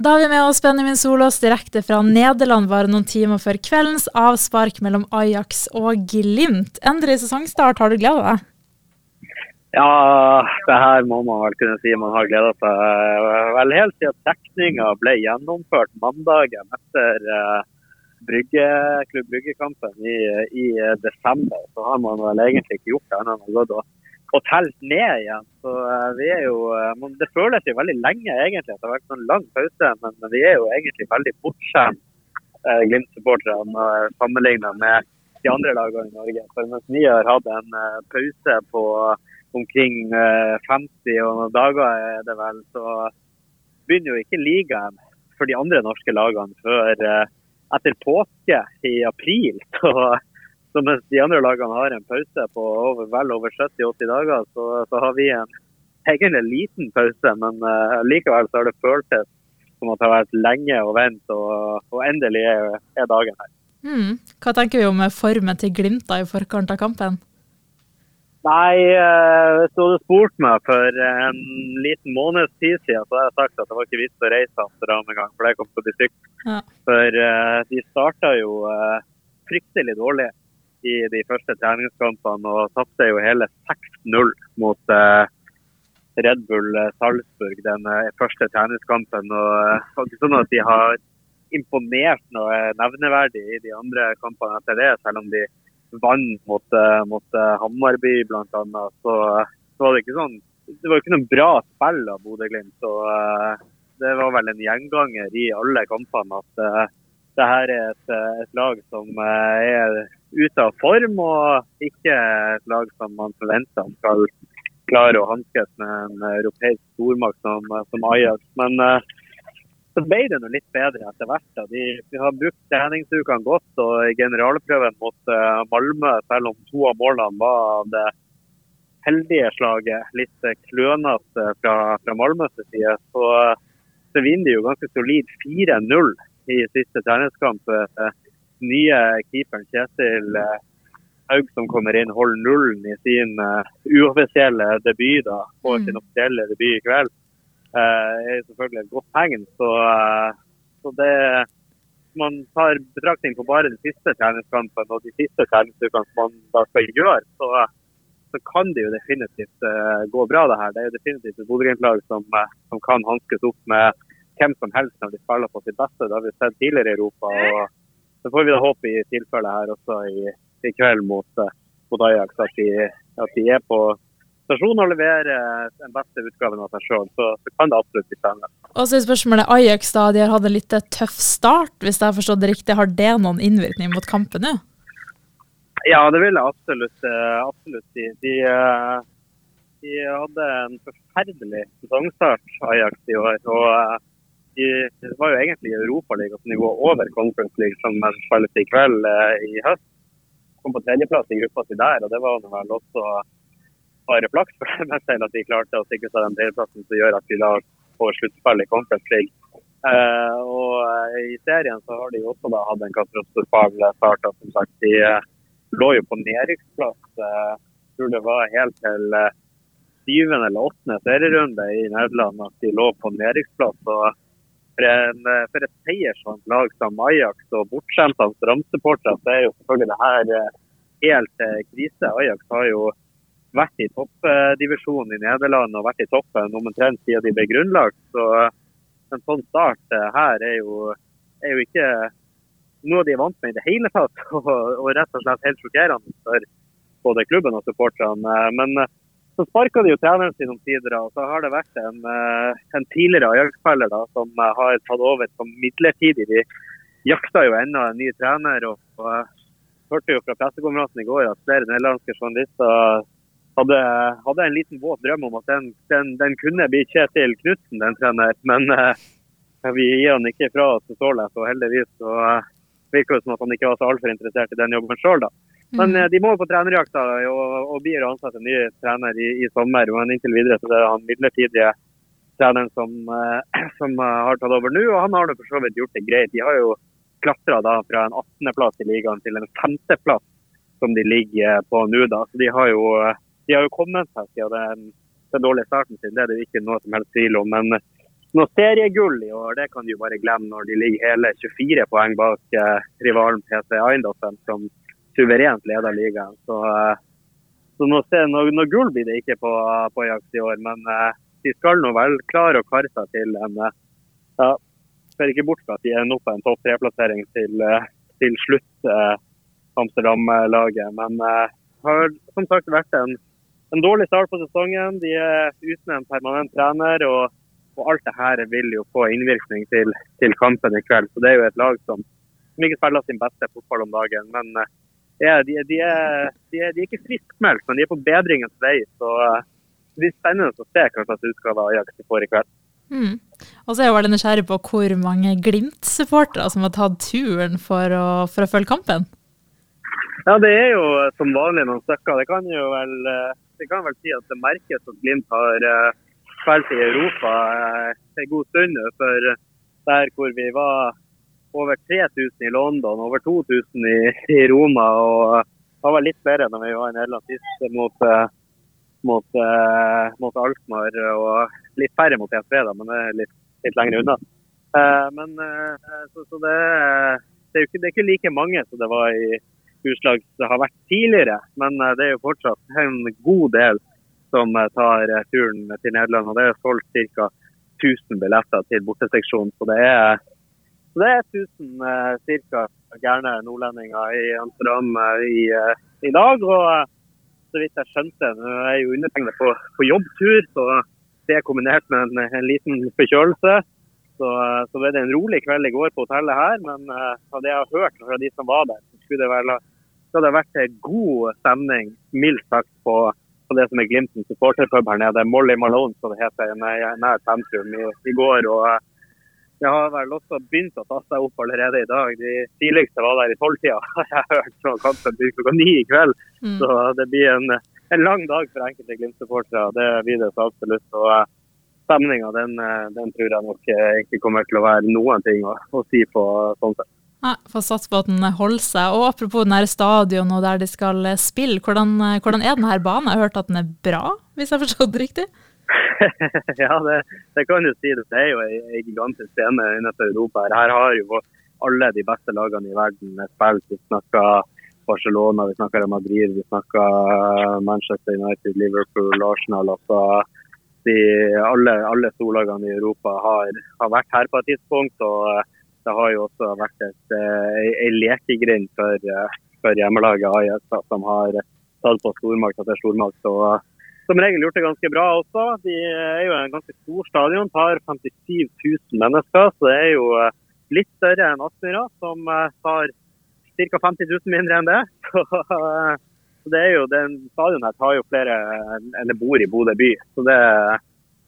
Da har vi med oss Benjamin Solås direkte fra Nederland bare noen timer før kveldens avspark mellom Ajax og Glimt. Endelig sesongstart, har du gleda deg? Ja, det her må man vel kunne si man har gleda seg. Vel helt siden trekninga ble gjennomført mandagen etter uh, brygge, Klubb Brygge-kampen i, i, desember, så har man vel egentlig ikke gjort det annet enn å gå og telt ned igjen. Så uh, vi er jo uh, Det føles jo veldig lenge egentlig det har vært en lang pause, men, vi er jo egentlig veldig bortskjemt, uh, Glimt-supporterne, sammenlignet med de andre lagene i Norge. For mens vi har hatt en pause på omkring 50 og noen dager, er det vel, så begynner jo ikke ligaen for de andre norske lagene før etter påske i april. Så så mens de andre lagene har en pause på over, vel over 70-80 dager, så, så, har vi en egentlig liten pause. Men uh, likevel så har det føltes som at det har vært lenge å vente, og, og endelig er, er, dagen her. Mm. Hva tenker vi om formen til Glimt i forkant av kampen? Nei, uh, hvis du hadde spurt meg for en liten måneds tid siden, så hadde jeg sagt at det var ikke vits å reise Amsterdam engang, for det kom til å bli stygt. Ja. For uh, de starta jo fryktelig dårlig i de første treningskampene og tapte jo hele 6-0 mot eh, Red Bull eh, Salzburg den eh, første treningskampen. og det ikke sånn at de har imponert noe nevneverdig i de andre kampene etter det, selv om de vant mot, uh, mot Hammarby bl.a. Så, så var det ikke sånn det var ikke noe bra spill av Bodø-Glimt. Det var vel en gjenganger i alle kampene at det her er et, et lag som er ute av form, og ikke et lag som man forventer skal klare å hanskes med en europeisk stormakt som, som Ajax. Men uh, så ble det noe litt bedre etter hvert. De, de har brukt treningsukene godt, og i generalprøven mot Malmö, selv om to av målene var det heldige slaget, litt klønete fra, fra Malmøs side, så, så vinner de jo ganske solid 4-0 i siste treningskamp. Uh, nye keeperen Kjetil eh, Haug som kommer inn, holder nullen i sin uoffisielle debut. da, Får mm. sin offisielle debut i kveld. Det er selvfølgelig et godt tegn. Så, så det man tar betraktning på bare den siste treningskampen og de siste treningsukene som man da skal gjøre, så, så, kan det jo definitivt uh, gå bra, det her. Det er jo definitivt et Bodø-Glimt-lag som, som, kan hanskes opp med hvem som helst når de spiller på sitt beste. Det har vi sett tidligere i Europa. og så får vi da håpe i tilfellet her også i, i kveld mot, eh, mot Ajax at de, at de, er på stasjon og leverer den beste utgaven av seg sjøl. Så, så, kan det absolutt bli spennende. Og så er spørsmålet Ajax, da. De har hatt en litt tøff start, hvis jeg har forstått det riktig. Har det noen innvirkning mot kampen nå? Ja, det vil jeg absolutt, eh, absolutt si. De, eh, de, hadde en forferdelig sesongstart, Ajax, i år. og det var jo egentlig Europaliga-nivå over Conference League, som spilles i kveld eh, i høst. Kom på tredjeplass i gruppa si der, og det var vel også bare flaks for meg selv at de klarte å sikre seg den tredjeplassen som gjør at de da får sluttspill i Conference League. Eh, og eh, I serien så har de også da hatt en katastrofal start. Som sagt, de eh, lå jo på nedrykksplass. Eh, tror det var helt til eh, syvende eller åttende serierunde i Nederland at de lå på nedrykksplass. For, en, eh, for et seiersvant lag som Ajax og bortskjemte Amsterdam-supportere, så er jo selvfølgelig det her eh, helt eh, krise. Ajax har jo vært i toppdivisjonen i Nederland og vært i toppen omtrent siden de ble grunnlagt. Så en sånn start her er jo, er jo ikke noe de er vant med i det hele tatt. Og, og rett og slett helt sjokkerende for både klubben og supporterne. Men så sparka de jo treneren sin omsider, og så har det vært en, eh, en tidligere Ajax-spiller som eh, har tatt over som midlertidig. De jakta jo ennå en ny trener. og, og hørte jo fra pressekonferansen i går at flere nederlandske journalister hadde, hadde, en liten våt drøm om at den, den, den kunne bli Kjetil Knutsen, den trener. Men uh, vi gir han ikke fra oss så lett, og heldigvis så uh, virker det som at han ikke var så altfor interessert i den jobben sjøl, da. Men mm. Eh, de må jo på trenerjakta og, og blir å ansette en ny trener i, i, sommer. Men inntil videre så det er han midlertidige treneren som, eh, som eh, har tatt over nå. Og han har for så vidt gjort det greit. De har jo klatra fra en 18.-plass i ligaen til en 5.-plass som de ligger på nå. da. Så de har jo, de har jo kommet seg siden den, den dårlige starten sin. Det er det ikke noe som helst tvil om. Men noe seriegull i år, det kan jo bare glemme når de ligger hele 24 poeng bak eh, rivalen PC Eindhoven, som suverent leder ligaen. Så, eh, så noe, noe, noe, gull blir det ikke på, på jakt i år. Men eh, de skal nå vel klare å kare seg til en eh, ja, Ser ikke bort fra at de ender opp på en topp tre-plassering til, eh, til, slutt, eh, Amsterdam-laget. Men eh, har som sagt vært en, en dårlig start på sesongen. De er uten en permanent trener. og og alt det her vil jo få innvirkning til, til, kampen i kveld. Så Det er jo et lag som, som ikke spiller sin beste fotball om dagen. Men uh, ja, de, de, er, de, er, de, er, ikke friskmeldt, men de er på bedringens vei. Så uh, det blir spennende å se hva slags utgave Ajax de får i kveld. Mm. Og så er jeg veldig nysgjerrig på hvor mange Glimt-supportere som har tatt turen for å, for å, følge kampen? Ja, Det er jo som vanlig noen stykker. Det kan jo vel, eh, det kan vel si at det merkes at Glimt har spilt i Europa eh, en god stund For der hvor vi var over 3000 i London, over 2000 i, i Roma. og Det var litt flere når vi var i Nederland sist mot, eh, mot, uh, mot Alkmaar. Og litt færre mot PSV, da, men det er litt, litt lenger unna. Men så, så det, det, er ikke, det, er ikke, like mange som det var i utslag som har vært tidligere. Men det er jo fortsatt en god del som eh, tar eh, turen til Nederland. og Det er solgt ca. 1000 billetter til borteseksjonen. Så det er, så det er 1000 eh, ca. gærne nordlendinger i Amsterdam i, i, dag. og så vidt jeg skjønte, nå er jeg jo undertegnet på, på, jobbtur, så det er kombinert med en, en liten forkjølelse. Så, så ble det en rolig kveld i går på hotellet her. Men av det jeg har hørt fra de som var der, så skulle det, vel, så det vært god stemning, mildt sagt, på, på det som er Glimtens supporterpub her nede, Molly Malone, som det heter, nær sentrum i, i, går. og eh, Jeg har vel også begynt å ta seg opp allerede i dag. De tidligste var der i tolvtida, har jeg hørt. Fra kampen begynner klokka ni i kveld. Mm. Så det blir en, en, lang dag for enkelte Glimt-supportere. Det blir det så absolutt. og eh, Stemninga den, eh, den, tror jeg nok ikke kommer til å være noen ting å, å si på sånn sett. Nei, Får satse på at den holder seg. Og Apropos den stadion og der de skal spille, hvordan, hvordan er denne banen? Jeg har hørt at den er bra, hvis jeg har forstått det riktig? ja, det, det, kan du si. Det er jo en gigantisk scene innenfor Europa. Her har jo alle de beste lagene i verden spilt. Vi snakker Barcelona, vi snakker Madrid, vi snakker Manchester United, Liverpool, Arsenal. Altså, de, alle, alle storlagene i Europa har, har vært her på et tidspunkt. og det har jo også vært et, ei eh, lekegrind for, eh, for hjemmelaget Ajax, som har tatt på stormakt etter stormakt. og eh, som regel gjort det ganske bra også. De er jo en ganske stor stadion, tar 57 000 mennesker. Så det er jo litt større enn Aspmyra, som tar ca. 50 000 mindre enn det. Så, det er jo, den stadion her tar jo flere enn det bor i Bodø by. Så det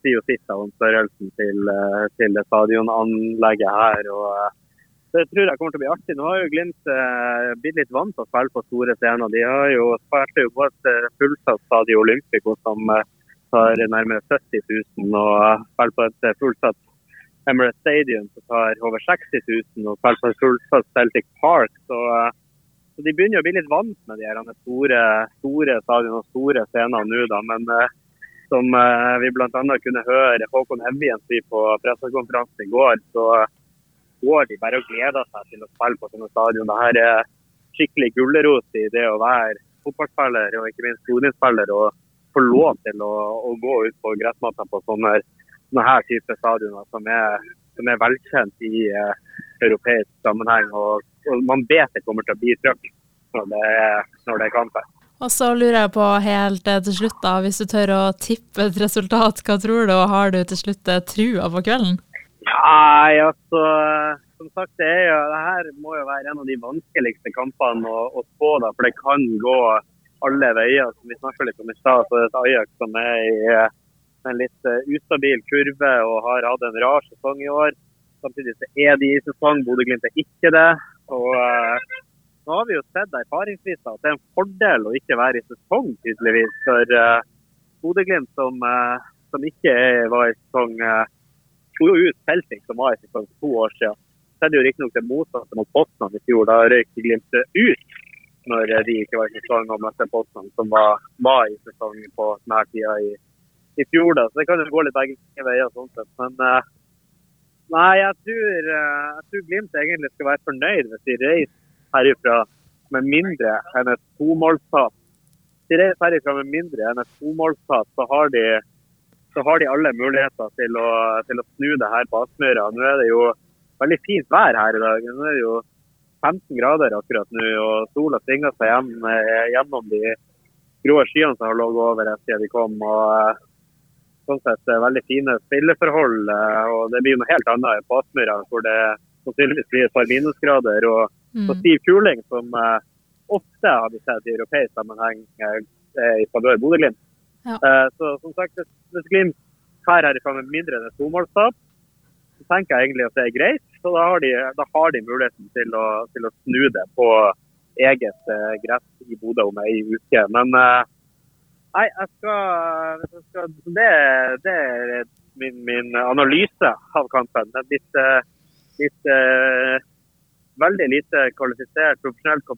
sier jo sitt om størrelsen til, eh, til stadionanlegget her. og eh, det tror jeg kommer til å bli artig. Nå har jo Glimt eh, blitt litt vant til å spille på store scener. De har jo spilt jo på et eh, fullsatt Stadio Olympico som eh, tar nærmere 70 000, og spiller på et fullsatt Emirates Stadium som tar over 60 000, og spiller på et fullsatt Celtic Park. Så, eh, så, de begynner å bli litt vant med de her store, store stadionene og store scenene nå, da. Men som eh, vi bl.a. kunne høre Håkon Evjen si på pressekonferansen i går, så går de bare og gleder seg til å spille på sånne stadion. Dette er skikkelig gulrot i det å være fotballspiller og ikke minst stortingsspiller og få lov til å, å gå ut på gressmatta på sånne, sånne her type stadioner som er, som er velkjent i uh, europeisk sammenheng. Og, og, man vet det kommer til å bli trøkk når det når det er kamper. Og så lurer jeg på helt eh, til slutt, da, hvis du tør å tippe et resultat, hva tror du, og har du til slutt eh, trua på kvelden? Nei, altså Som sagt, det, jo, det, her må jo være en av de vanskeligste kampene å, å spå, da, for det kan gå alle veier. Som vi snakka litt om i stad, så det er Ajax som er i eh, en litt ustabil kurve og har hatt en rar sesong i år. Samtidig så er de i sesong, Bodø-Glimt er ikke det. og nå har vi jo sett erfaringsvis at det er en fordel å ikke være i sesong, tydeligvis. For uh, Bodø-Glimt, som, uh, som, ikke var i sesong, uh, slo ut Celtic, som var i for to år siden. Så er det jo riktignok det motsatte mot Poznan i fjor. Da røyk Glimt ut når de ikke var i sesong og møtte Poznan, som var, var, i sesong på denne tida i, i fjor. Da. Så det kan jo gå litt begge veier. sånn sett. Men uh, Nei, jeg tror, eh, jeg tror, Glimt egentlig skal være fornøyd hvis de reiser herifra med mindre enn et tomålstap. De reiser herifra med mindre enn et tomålstap, så har de, så har de alle muligheter til å, til å, snu det her på Aspmyra. Nå er det jo veldig fint vær her i dag. Nå er det jo 15 grader akkurat nå, og sola svinger seg hjem, eh, gjennom de grå skyene som har ligget over siden de kom. og sånn sett eh, veldig fine spilleforhold. Eh, og Det blir noe helt annet på Aspmyra, hvor det sannsynligvis blir et par minusgrader. Og mm. stiv kuling, som eh, ofte har vi sett i europeisk sammenheng i favør Bodø-Glimt. Ja. Så som sagt, hvis Glimt drar herifra med mindre enn et tomålstap, så tenker jeg egentlig at det er greit. Så da har de, da har de muligheten til å, til å, snu det på eget gress i Bodø om ei uke. Men Nei, jeg skal, jeg skal det, det, er min, min, analyse av kampen. Litt, litt uh, veldig lite kvalifisert, profesjonelt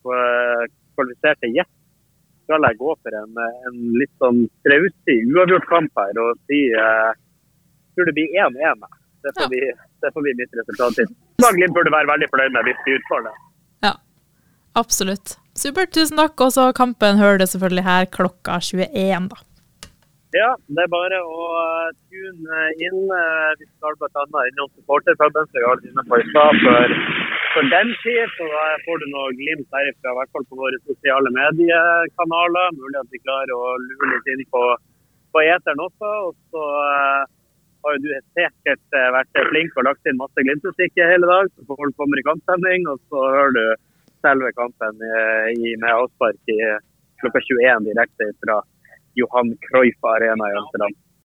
kvalifiserte gjest skal jeg gå for en, en litt sånn trausig, uavgjort kamp her og si uh, tror det blir 1-1. Det, får ja. det får bli mitt resultat. Glimt burde være veldig fornøyd med hvis vi det. Ja, absolutt. Supert, tusen takk. Og så kampen hører du selvfølgelig her klokka 21, da. Ja, det er bare å uh, tune inn. Vi skal bl.a. innom supporterpuben, som vi har inne på i stad for, for, den tid. Så da får du noe glimt derifra, i hvert fall på våre sosiale mediekanaler. Mulig at vi klarer å lure litt inn på, på eteren også. Og så uh, har jo du sikkert vært flink og lagt inn masse Glimt-musikk hele dag, så folk kommer i kampsending, Og så hører du selve kampen i, med avspark klokka 21 direkte fra Johan Cruyff Arena i Amsterdam.